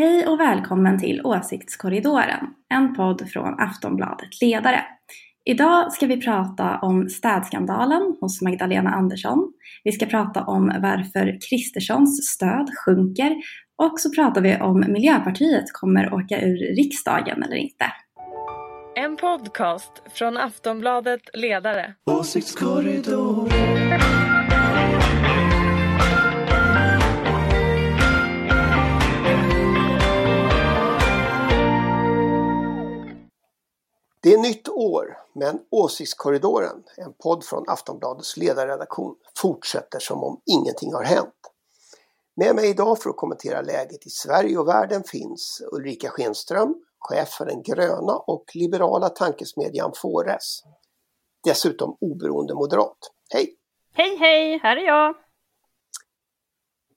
Hej och välkommen till Åsiktskorridoren, en podd från Aftonbladet Ledare. Idag ska vi prata om städskandalen hos Magdalena Andersson. Vi ska prata om varför Kristerssons stöd sjunker och så pratar vi om Miljöpartiet kommer åka ur riksdagen eller inte. En podcast från Aftonbladet Ledare. Åsiktskorridoren. Det är nytt år, men Åsiktskorridoren, en podd från Aftonbladets ledarredaktion, fortsätter som om ingenting har hänt. Med mig idag för att kommentera läget i Sverige och världen finns Ulrika Schenström, chef för den gröna och liberala tankesmedjan Fores. Dessutom oberoende moderat. Hej! Hej hej, här är jag!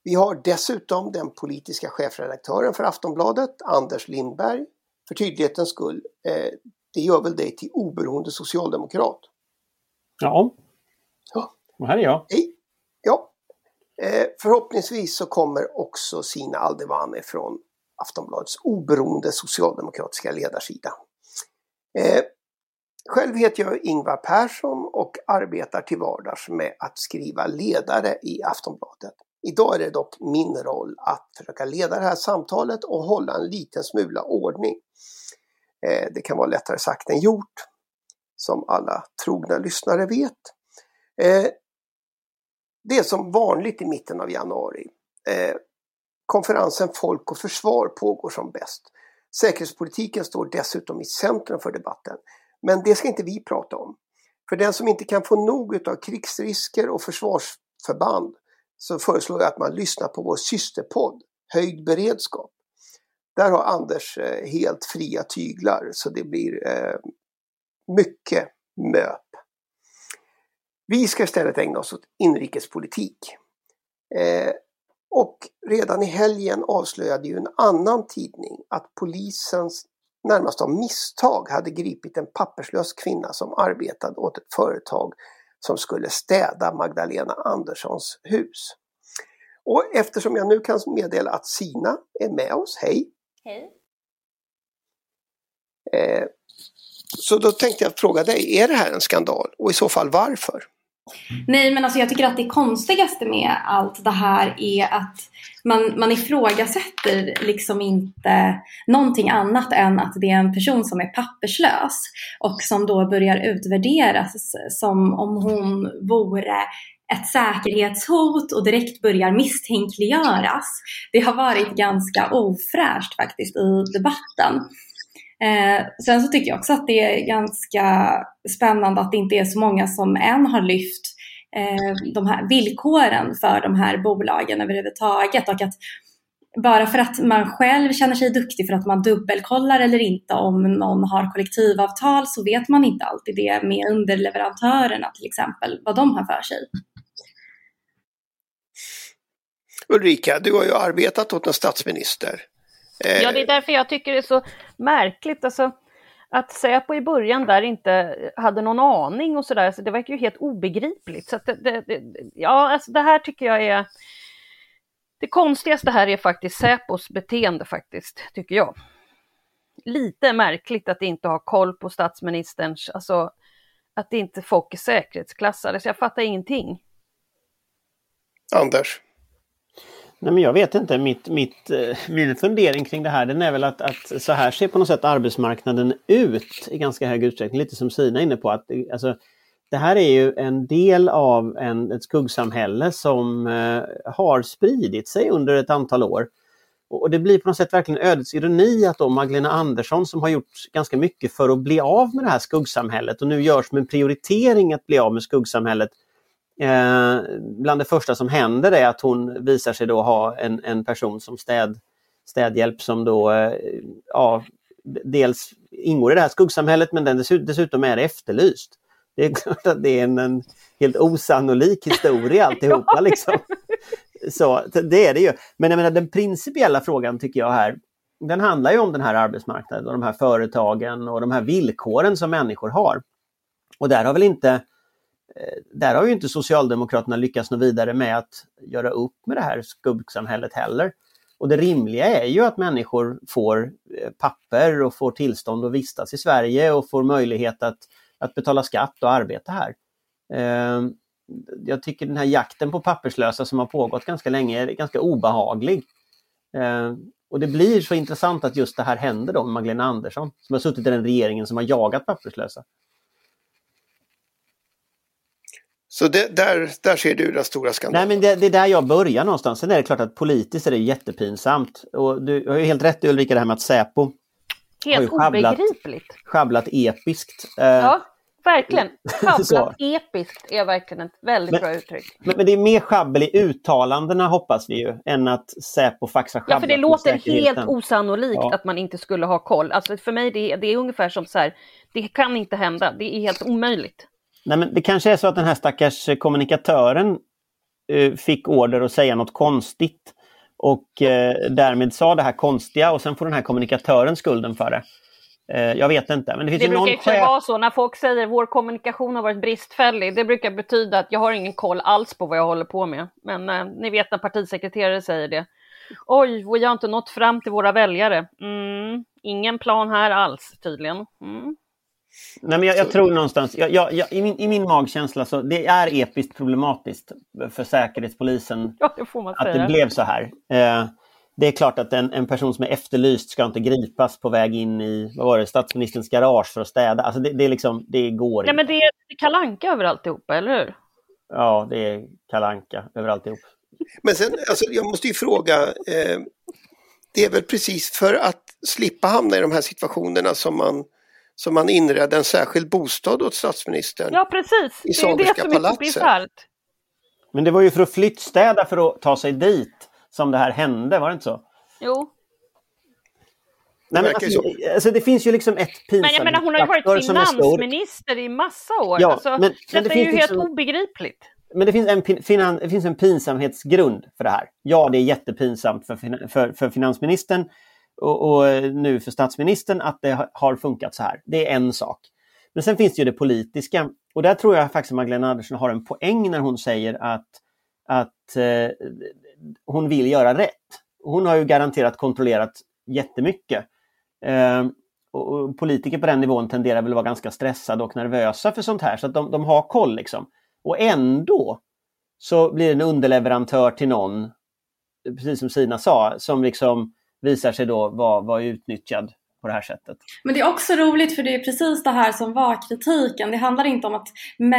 Vi har dessutom den politiska chefredaktören för Aftonbladet, Anders Lindberg. För tydlighetens skull, eh, det gör väl dig till oberoende socialdemokrat? Ja. Ja. Och här är jag. Hej! Ja. Eh, förhoppningsvis så kommer också Sina Aldevani från Aftonbladets oberoende socialdemokratiska ledarsida. Eh, själv heter jag Ingvar Persson och arbetar till vardags med att skriva ledare i Aftonbladet. Idag är det dock min roll att försöka leda det här samtalet och hålla en liten smula ordning. Eh, det kan vara lättare sagt än gjort, som alla trogna lyssnare vet. Eh, det är som vanligt i mitten av januari. Eh, konferensen Folk och Försvar pågår som bäst. Säkerhetspolitiken står dessutom i centrum för debatten. Men det ska inte vi prata om. För den som inte kan få nog av krigsrisker och försvarsförband så föreslår jag att man lyssnar på vår systerpodd Höjd beredskap. Där har Anders eh, helt fria tyglar så det blir eh, mycket möp. Vi ska istället ägna oss åt inrikespolitik. Eh, och redan i helgen avslöjade ju en annan tidning att polisen närmast av misstag hade gripit en papperslös kvinna som arbetade åt ett företag som skulle städa Magdalena Anderssons hus. Och eftersom jag nu kan meddela att Sina är med oss, hej! Hej! Eh, så då tänkte jag fråga dig, är det här en skandal? Och i så fall varför? Nej, men alltså jag tycker att det konstigaste med allt det här är att man, man ifrågasätter liksom inte någonting annat än att det är en person som är papperslös och som då börjar utvärderas som om hon vore ett säkerhetshot och direkt börjar misstänkliggöras. Det har varit ganska ofräscht faktiskt i debatten. Eh, sen så tycker jag också att det är ganska spännande att det inte är så många som än har lyft eh, de här villkoren för de här bolagen överhuvudtaget och att bara för att man själv känner sig duktig för att man dubbelkollar eller inte om någon har kollektivavtal så vet man inte alltid det med underleverantörerna till exempel, vad de har för sig. Ulrika, du har ju arbetat åt en statsminister. Eh, Ja, det är därför jag tycker det är så märkligt. Alltså, att Säpo i början där inte hade någon aning och sådär, så det verkar ju helt obegripligt. Så det, det, det, ja, alltså det här tycker jag är... Det konstigaste här är faktiskt Säpos beteende faktiskt, tycker jag. Lite märkligt att inte ha koll på statsministerns, alltså att inte folk är säkerhetsklassade, så jag fattar ingenting. Anders? Nej men jag vet inte, mitt, mitt, eh, min fundering kring det här den är väl att, att så här ser på något sätt arbetsmarknaden ut i ganska hög utsträckning. Lite som Sina är inne på att det- alltså, det här är ju en del av en, ett skuggsamhälle som eh, har spridit sig under ett antal år. Och och det blir på något sätt verkligen ödets ironi att då Magdalena Andersson som har gjort ganska mycket för att bli av med det här skuggsamhället och nu görs som en prioritering att bli av med skuggsamhället Eh, bland det första som händer är att hon visar sig då ha en, en person som städ, städhjälp som då eh, ja, dels ingår i det här skuggsamhället men den dessutom, dessutom är efterlyst. Det är klart att det är en, en helt osannolik historia alltihopa. liksom. Så det är det ju. Men jag menar den principiella frågan tycker jag här, den handlar ju om den här arbetsmarknaden och de här företagen och de här villkoren som människor har. Och där har väl inte Eh, där har ju inte Socialdemokraterna lyckats nå vidare med att göra upp med det här skuggsamhället heller. Och det rimliga är ju att människor får eh, papper och får tillstånd att vistas i Sverige och får möjlighet att, att betala skatt och arbeta här. Ehm, jag tycker den här jakten på papperslösa som har pågått ganska länge är ganska obehaglig. Ehm, och det blir så intressant att just det här händer då med Magdalena Andersson som har suttit i den regeringen som har jagat papperslösa. Så det, där, där ser du den stora skandalen? Nej men det, det, är där jag börjar någonstans. Sen är det klart att politiskt är det jättepinsamt. Och du har ju helt rätt Ulrika det här med att Säpo Helt obegripligt. Schabblat episkt. Eh, ja, verkligen. Schabblat episkt är verkligen ett väldigt men, bra uttryck. Men, men, det är mer schabbel i uttalandena hoppas vi ju, än att Säpo faxar schabblat Ja, för det låter helt osannolikt ja. att man inte skulle ha koll. Alltså för mig det, det är ungefär som så här, det kan inte hända, det är helt omöjligt. Nej, men det kanske är så att den här stackars kommunikatören eh, fick order att säga något konstigt och eh, därmed sa det här konstiga och sen får den här kommunikatören skulden för det. Eh, jag vet inte. Men det finns det brukar inte chef... vara så när folk säger vår kommunikation har varit bristfällig. Det brukar betyda att jag har ingen koll alls på vad jag håller på med. Men eh, ni vet när partisekreterare säger det. Oj, vi har inte nått fram till våra väljare. Mm, ingen plan här alls tydligen. Mm. Nej, men jag, jag tror någonstans, jag, jag, i, min, i min magkänsla så det är episkt problematiskt för Säkerhetspolisen ja, det att det blev så här. Eh, det är klart att en, en, person som är efterlyst ska inte gripas på väg in i vad var det, statsministerns garage för att städa. Alltså det, det, är liksom, det går Nej, men det är kalanka över alltihopa, eller hur? Ja, det är kalanka över alltihop. Men sen, alltså, jag måste ju fråga, eh, det är väl precis för att slippa hamna i de här situationerna som man som man inredde en särskild bostad åt statsministern. Ja precis, i det är det som palatset. är så bisarrt. Men det var ju för att flyttstäda för att ta sig dit som det här hände, var det inte så? Jo. Nej, men alltså, alltså, det finns ju liksom ett pinsamt Men jag menar hon har ju varit finansminister i massa år. Ja, alltså, men, detta men det är ju liksom, helt obegripligt. Men det finns, en, finan, det finns en pinsamhetsgrund för det här. Ja, det är jättepinsamt för, för, för finansministern och, och, eh, nu för statsministern att det har funkat så här. Det är en sak. Men sen finns det ju det politiska och där tror jag faktiskt att Magdalena Andersson har en poäng när hon säger att, att eh, hon vill göra rätt. Hon har ju garanterat kontrollerat jättemycket. Eh, och, och politiker på den nivån tenderar väl att vara ganska stressade och nervösa för sånt här så att de, de har koll liksom. Och ändå så blir det en underleverantör till någon, precis som Sina sa, som liksom visar sig då vara, vara utnyttjad på det här sättet. Men det är också roligt för det är precis det här som var kritiken. Det handlar inte om att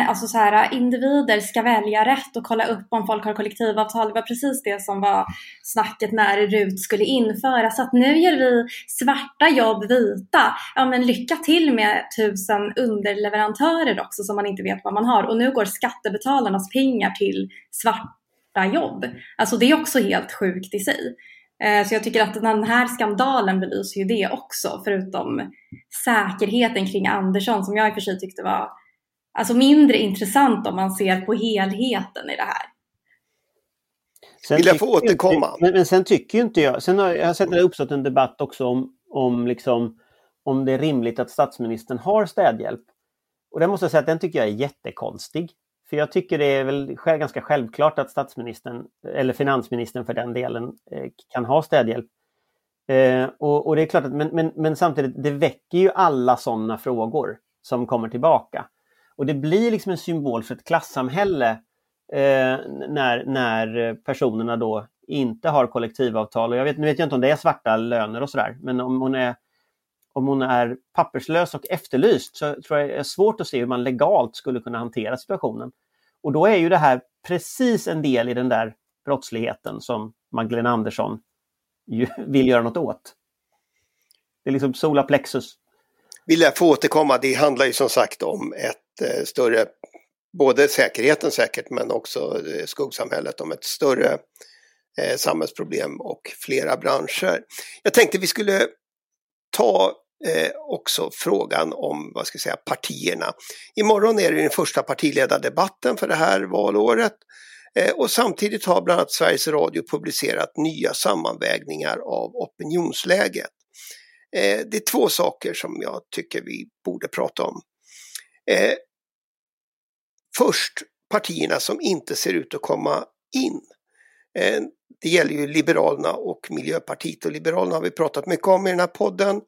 alltså så här, individer ska välja rätt och kolla upp om folk har kollektivavtal. Det var precis det som var snacket när RUT skulle införas. Så att nu gör vi svarta jobb vita. Ja men lycka till med tusen underleverantörer också som man inte vet vad man har. Och nu går skattebetalarnas pengar till svarta jobb. Alltså det är också helt sjukt i sig. Eh, så jag tycker att den här skandalen belyser ju det också, förutom säkerheten kring Andersson som jag i och för sig tyckte var alltså mindre intressant om man ser på helheten i det här. Sen Vill jag få återkomma? Inte, men, men, sen tycker inte jag, sen har jag sett att det uppstått en debatt också om, om, liksom, om det är rimligt att statsministern har städhjälp. Och det måste jag säga att den tycker jag är jättekonstig. För jag tycker det är väl ganska självklart att statsministern, eller finansministern för den delen, eh, kan ha städhjälp. Eh, och, och, det är klart att, men, men, men samtidigt, det väcker ju alla sådana frågor som kommer tillbaka. Och det blir liksom en symbol för ett klassamhälle eh, när, när personerna då inte har kollektivavtal. Och jag vet, nu vet jag inte om det är svarta löner och sådär, men om hon är om hon är papperslös och efterlyst så tror jag det är svårt att se hur man legalt skulle kunna hantera situationen. Och då är ju det här precis en del i den där brottsligheten som Magdalena Andersson vill göra något åt. Det är liksom sola plexus. Vill jag få återkomma, det handlar ju som sagt om ett eh, större, både säkerheten säkert men också eh, skuggsamhället, om ett större eh, samhällsproblem och flera branscher. Jag tänkte vi skulle ta eh, också frågan om vad ska jag säga, partierna. Imorgon är det den första partiledardebatten för det här valåret. Eh, och samtidigt har bland annat Sveriges Radio publicerat nya sammanvägningar av opinionsläget. Eh, det är två saker som jag tycker vi borde prata om. Eh, först partierna som inte ser ut att komma in. Eh, det gäller ju Liberalerna och Miljöpartiet och Liberalerna har vi pratat mycket om i den här podden.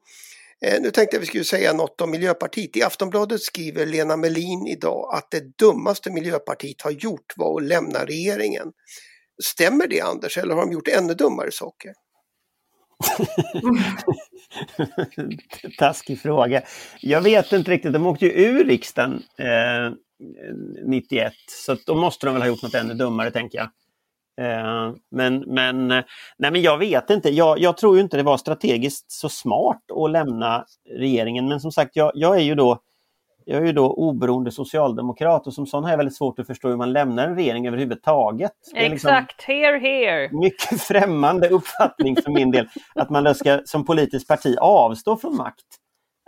Eh, nu tänkte jag vi skulle säga något om Miljöpartiet. I Aftonbladet skriver Lena Melin idag att det dummaste Miljöpartiet har gjort var att lämna regeringen. Stämmer det Anders eller har de gjort ännu dummare saker? Taskig fråga. Jag vet inte riktigt, de åkte ju ur riksdagen eh, 91 så då måste de väl ha gjort något ännu dummare tänker jag. Eh, men, men, nej, men jag vet inte. Jag, jag, tror inte det var strategiskt så smart att lämna regeringen. Men som sagt, jag, jag är ju då jag är ju då oberoende socialdemokrat och som sån har jag väldigt svårt att förstå hur man lämnar en regering överhuvudtaget. Liksom Exakt, here, here! Mycket främmande uppfattning för min del att man ska som politiskt parti avstå från makt.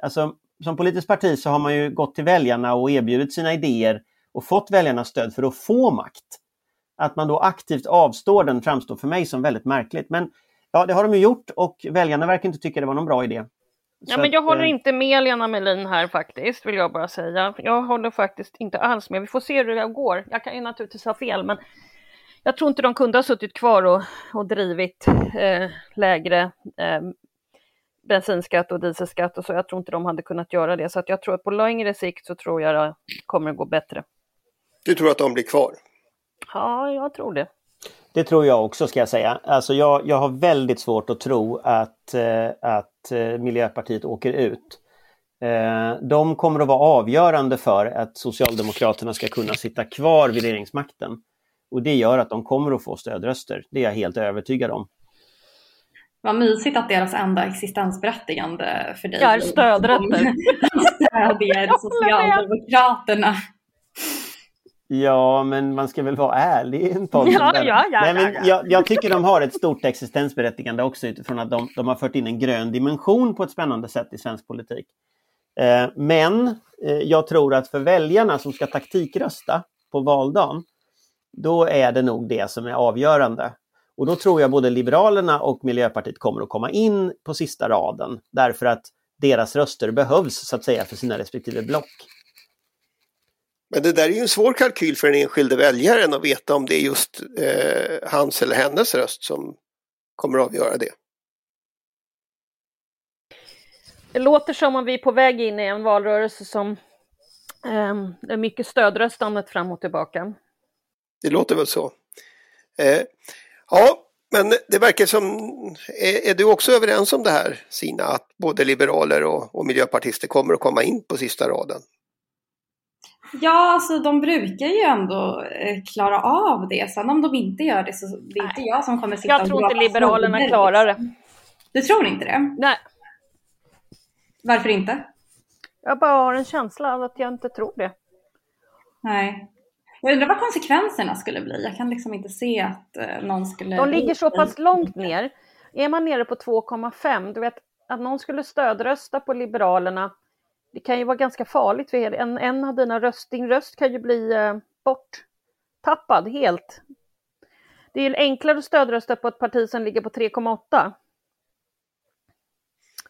Alltså, som politiskt parti så har man ju gått till väljarna och erbjudit sina idéer och fått väljarnas stöd för att få makt. Att man då aktivt avstår den framstår för mig som väldigt märkligt. Men ja, det har de ju gjort och väljarna verkar inte tycka det var någon bra idé. Ja, men jag håller eh, inte med Lena Melin här faktiskt, vill jag bara säga. Jag håller faktiskt inte alls med. Vi får se hur det går. Jag kan ju naturligtvis ha fel, men jag tror inte de kunde ha suttit kvar och, och drivit eh, lägre eh, bensinskatt och dieselskatt och så. Jag tror inte de hade kunnat göra det. Så att jag tror att på längre sikt så tror jag det kommer att gå bättre. Du tror att de blir kvar? Ja, jag tror det. Det tror jag också ska jag säga. Alltså jag, jag har väldigt svårt att tro att, eh, att eh, Miljöpartiet åker ut. Eh, de kommer att vara avgörande för att Socialdemokraterna ska kunna sitta kvar vid regeringsmakten. Och det gör att de kommer att få stödröster. Det är jag helt övertygad om. Vad mysigt att deras enda existensberättigande för dig är stödrötter. stödjer Socialdemokraterna. Ja, men man ska väl vara ärlig i en podd. Ja, ja, ja, Nej, men jag, jag, tycker de har ett stort existensberättigande också utifrån att de, de har fört in en grön dimension på ett spännande sätt i svensk politik. Eh, men eh, jag tror att för väljarna som ska taktikrösta på valdagen, då är det nog det som är avgörande. Och då tror jag både Liberalerna och Miljöpartiet kommer att komma in på sista raden därför att deras röster behövs så att säga för sina respektive block. Men det där är ju en svår kalkyl för den enskilde väljaren att veta om det är just eh, hans eller hennes röst som kommer att avgöra det. Det låter som om vi är på väg in i en valrörelse som eh, är mycket stödröstandet fram och tillbaka. Det låter väl så. Eh, ja, men det verkar som, är, är, du också överens om det här Sina, att både liberaler och, och miljöpartister kommer att komma in på sista raden? Ja, alltså de brukar ju ändå eh, klara av det. Sen om de inte gör det så det är inte jag som kommer sitta Jag tror inte Liberalerna klarar det. Du tror inte det? Nej. Varför inte? Jag bara har en känsla av att jag inte tror det. Nej. Jag undrar vad konsekvenserna skulle bli. Jag kan liksom inte se att eh, någon skulle... De ligger så pass långt ner. Är man nere på 2,5, du vet att någon skulle stödrösta på Liberalerna det kan ju vara ganska farligt för en, en av dina röst, din röst kan ju bli eh, borttappad helt. Det är enklare att stödrösta på ett parti som ligger på 3,8.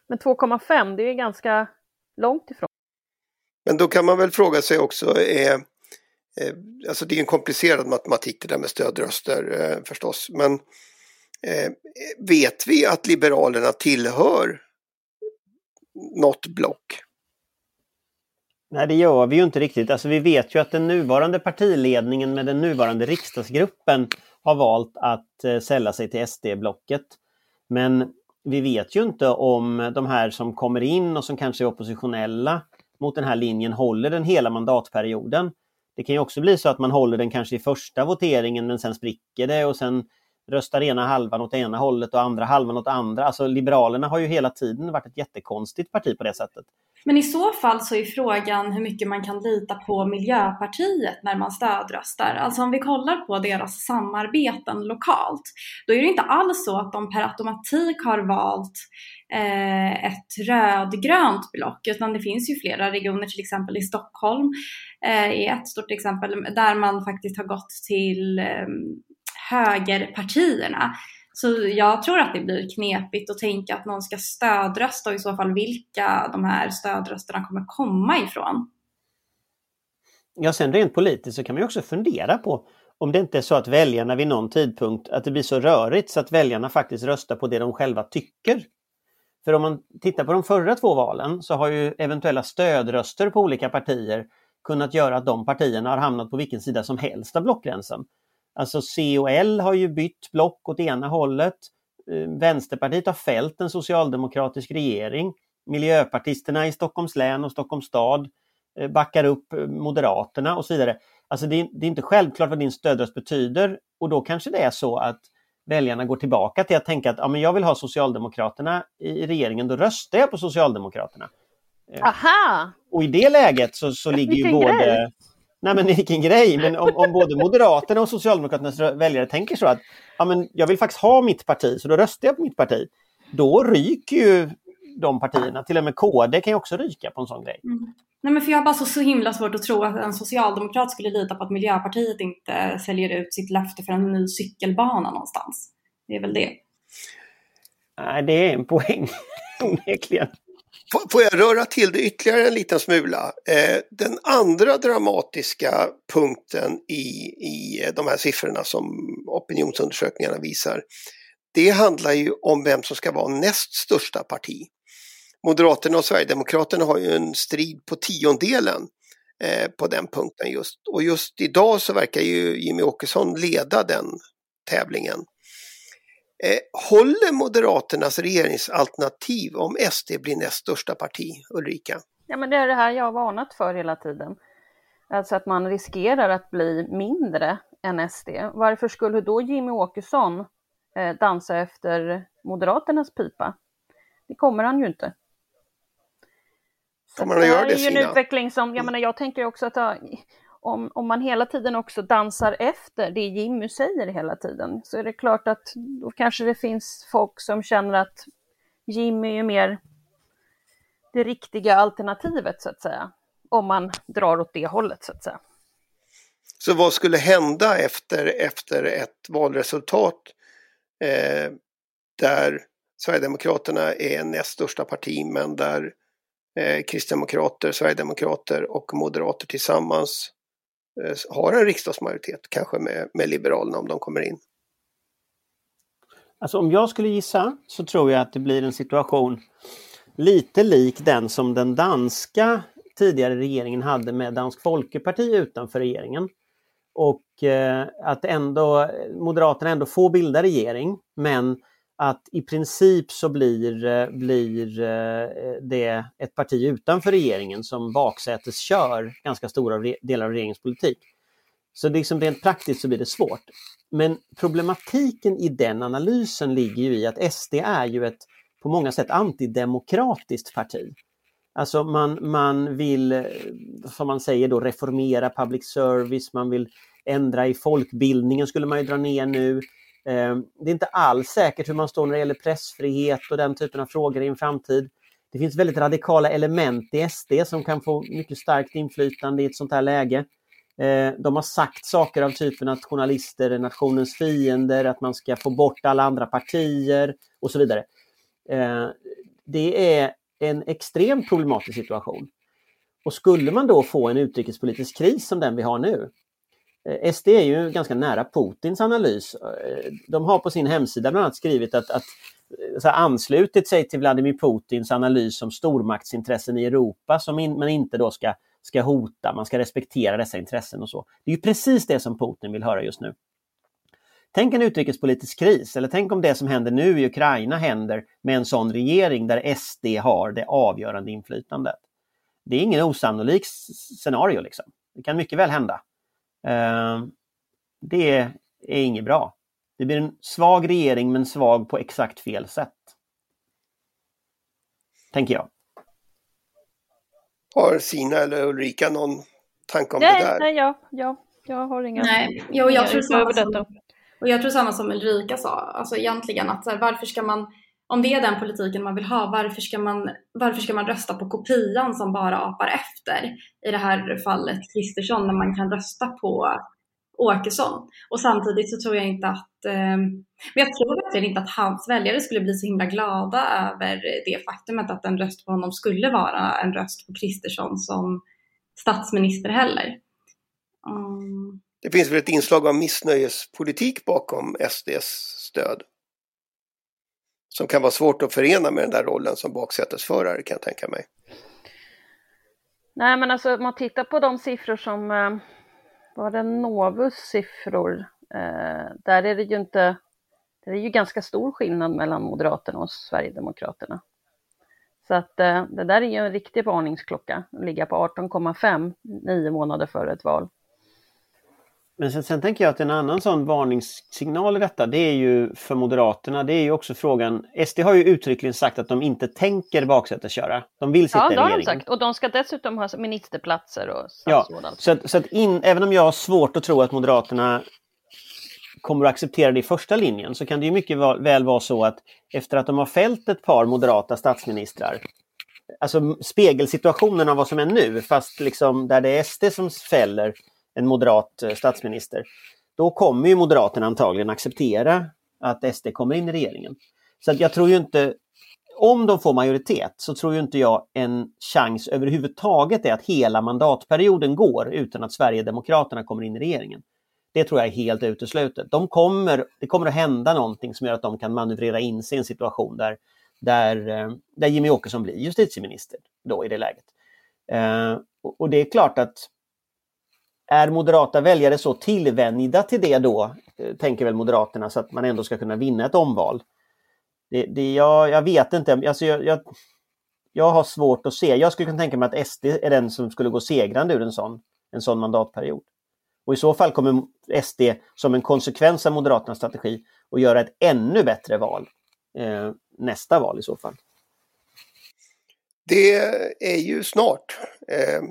Men 2,5 det är ganska långt ifrån. Men då kan man väl fråga sig också, eh, eh, alltså det är en komplicerad matematik det där med stödröster eh, förstås, men eh, vet vi att Liberalerna tillhör något block? Nej, det gör vi ju inte riktigt. Alltså, vi vet ju att den nuvarande partiledningen med den nuvarande riksdagsgruppen har valt att eh, sälla sig till SD-blocket. Men vi vet ju inte om de här som kommer in och som kanske är oppositionella mot den här linjen håller den hela mandatperioden. Det kan ju också bli så att man håller den kanske i första voteringen men sen spricker det och sen röstar ena halvan åt ena hållet och andra halvan åt andra. Alltså Liberalerna har ju hela tiden varit ett jättekonstigt parti på det sättet. Men i så fall så är frågan hur mycket man kan lita på Miljöpartiet när man stödröstar. Alltså om vi kollar på deras samarbeten lokalt, då är det inte alls så att de per automatik har valt eh, ett rödgrönt block, utan det finns ju flera regioner, till exempel i Stockholm eh, är ett stort exempel, där man faktiskt har gått till eh, högerpartierna. Så jag tror att det blir knepigt att tänka att någon ska stödrösta och i så fall vilka de här stödrösterna kommer komma ifrån. Ja, sen rent politiskt så kan man ju också fundera på om det inte är så att väljarna vid någon tidpunkt, att det blir så rörigt så att väljarna faktiskt röstar på det de själva tycker. För om man tittar på de förra två valen så har ju eventuella stödröster på olika partier kunnat göra att de partierna har hamnat på vilken sida som helst av blockgränsen. Alltså C och L har ju bytt block åt ena hållet. Eh, Vänsterpartiet har fällt en socialdemokratisk regering. Miljöpartisterna i Stockholms län och Stockholms stad eh, backar upp eh, Moderaterna och så vidare. Alltså det är, det är inte självklart vad din stödröst betyder och då kanske det är så att väljarna går tillbaka till att tänka att ja, men jag vill ha Socialdemokraterna i regeringen, då röstar jag på Socialdemokraterna. Aha! Och i det läget så, så ligger ju både... Nej men vilken grej! Men om, om både Moderaterna och Socialdemokraternas väljare tänker så att ja, men jag vill faktiskt ha mitt parti, så då röstar jag på mitt parti. Då ryker ju de partierna. Till och med KD kan ju också ryka på en sån grej. Mm. Nej, men för jag har bara så, så himla svårt att tro att en socialdemokrat skulle lita på att Miljöpartiet inte säljer ut sitt löfte för en ny cykelbana någonstans. Det är väl det. Nej, det är en poäng onekligen. Får jag röra till det ytterligare en liten smula? Eh, den andra dramatiska punkten i, i eh, de här siffrorna som opinionsundersökningarna visar, det handlar ju om vem som ska vara näst största parti. Moderaterna och Sverigedemokraterna har ju en strid på tiondelen eh, på den punkten just. Och just idag så verkar ju Jimmy Åkesson leda den tävlingen. Eh, håller Moderaternas regeringsalternativ om SD blir näst största parti, Ulrika? Ja, men det är det här jag har varnat för hela tiden. Alltså att man riskerar att bli mindre än SD. Varför skulle då Jimmy Åkesson eh, dansa efter Moderaternas pipa? Det kommer han ju inte. Kommer han att göra det, Det är ju en utveckling som, jag menar jag tänker också att om, om man hela tiden också dansar efter det Jimmy säger hela tiden så är det klart att då kanske det finns folk som känner att Jimmy är mer det riktiga alternativet så att säga. Om man drar åt det hållet så att säga. Så vad skulle hända efter, efter ett valresultat eh, där Sverigedemokraterna är näst största parti men där eh, Kristdemokrater, Sverigedemokrater och Moderater tillsammans Eh, har en riksdagsmajoritet, kanske med, med Liberalerna om de kommer in. Alltså om jag skulle gissa så tror jag att det blir en situation lite lik den som den danska tidigare regeringen hade med Dansk Folkeparti utanför regeringen. Och eh, att ändå eh, Moderaterna ändå får bilda regering men att i princip så blir, eh, blir eh, det ett parti utanför regeringen som baksäteskör ganska stora delar av regeringens politik. Så liksom rent praktiskt så blir det svårt. Men problematiken i den analysen ligger ju i att SD är ju ett på många sätt antidemokratiskt parti. Alltså man, man vill, eh, som man säger då, reformera public service, man vill ändra i folkbildningen skulle man ju dra ner nu. Ehm, det är inte alls säkert hur man står när det gäller pressfrihet och den typen av frågor i en framtid. Det finns väldigt radikala element i SD som kan få mycket starkt inflytande i ett sånt här läge. Ehm, de har sagt saker av typen att journalister är nationens fiender, att man ska få bort alla andra partier och så vidare. Ehm, det är en extremt problematisk situation. Och skulle man då få en utrikespolitisk kris som den vi har nu, Eh, SD är ju ganska nära Putins analys. Eh, de har på sin hemsida bland annat skrivit att, att eh, så anslutit sig till Vladimir Putins analys om stormaktsintressen i Europa som in, man inte då ska, ska hota, man ska respektera dessa intressen och så. Det är ju precis det som Putin vill höra just nu. Tänk en utrikespolitisk kris, eller tänk om det som händer nu i Ukraina händer med en sån regering där SD har det avgörande inflytandet. Det är ingen osannolik scenario. Liksom. Det kan mycket väl hända. Ehm, det är inget bra. Det blir en svag regering men svag på exakt fel sätt. Tänker jag. Har Sina eller Ulrika någon tanke om nej, det där? Nej, ja, ja, jag har inga... Nej, jo, jag, tror samma som, och jag tror samma som Ulrika sa, alltså egentligen att så här, varför ska man om det är den politiken man vill ha, varför ska man, varför ska man rösta på kopian som bara apar efter? I det här fallet Kristersson, när man kan rösta på Åkesson. Och samtidigt så tror jag inte att, eh, men jag tror verkligen inte att hans väljare skulle bli så himla glada över det faktumet att en röst på honom skulle vara en röst på Kristersson som statsminister heller. Mm. Det finns väl ett inslag av missnöjespolitik bakom SDs stöd. Som kan vara svårt att förena med den där rollen som baksätesförare kan jag tänka mig. Nej, men alltså om man tittar på de siffror som eh, var det Novus siffror, eh, där är det ju inte, det är ju ganska stor skillnad mellan Moderaterna och Sverigedemokraterna. Så att eh, det där är ju en riktig varningsklocka, att ligga på 18,5 nio månader före ett val. Men sen, sen, tänker jag att en annan sån varningssignal i detta, det är ju för Moderaterna, det är ju också frågan, SD har ju uttryckligen sagt att de inte tänker baksätesköra. De vill sitta ja, i regeringen. Ja, det har de sagt. Och de ska dessutom ha ministerplatser och statsråd. Ja, så att, så att in, även om jag har svårt att tro att Moderaterna kommer att acceptera det i första linjen så kan det ju mycket väl vara så att efter att de har fällt ett par moderata statsministrar, alltså spegelsituationen av vad som är nu, fast liksom där det är SD som fäller en moderat eh, statsminister, då kommer ju Moderaterna antagligen acceptera att SD kommer in i regeringen. Så att jag tror ju inte, om de får majoritet så tror ju inte jag en chans överhuvudtaget är att hela mandatperioden går utan att Sverigedemokraterna kommer in i regeringen. Det tror jag är helt uteslutet. De kommer, det kommer att hända någonting som gör att de kan manövrera in sig i en situation där, där, eh, där Jimmy Åkesson blir justitieminister då i det läget. Eh, och det är klart att är moderata väljare så tillvänjda till det då, eh, tänker väl Moderaterna, så att man ändå ska kunna vinna ett omval? Det, det, jag, jag vet inte, alltså jag, jag, jag har svårt att se. Jag skulle kunna tänka mig att SD är den som skulle gå segrande ur en sån, en sån mandatperiod. Och i så fall kommer SD som en konsekvens av Moderaternas strategi att göra ett ännu bättre val eh, nästa val i så fall. Det är ju snart. Eh,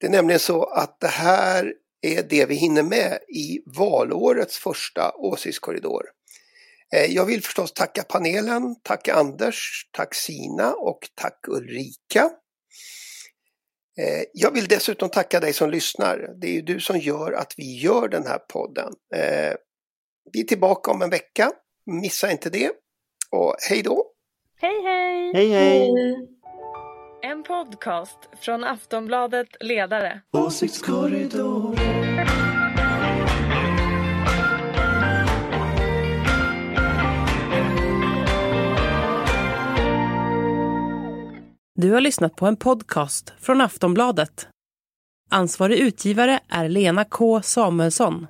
det är nämligen så att det här är det vi hinner med i valårets första åsiktskorridor. Eh, jag vill förstås tacka panelen, tack Anders, tack Sina och tack Ulrika. Eh, jag vill dessutom tacka dig som lyssnar. Det är ju du som gör att vi gör den här podden. Eh, vi är tillbaka om en vecka. Missa inte det. Och hej då! Hej hej! Hej hej! En podcast från Aftonbladet Ledare. Åsiktskorridor. Du har lyssnat på en podcast från Aftonbladet. Ansvarig utgivare är Lena K Samuelsson.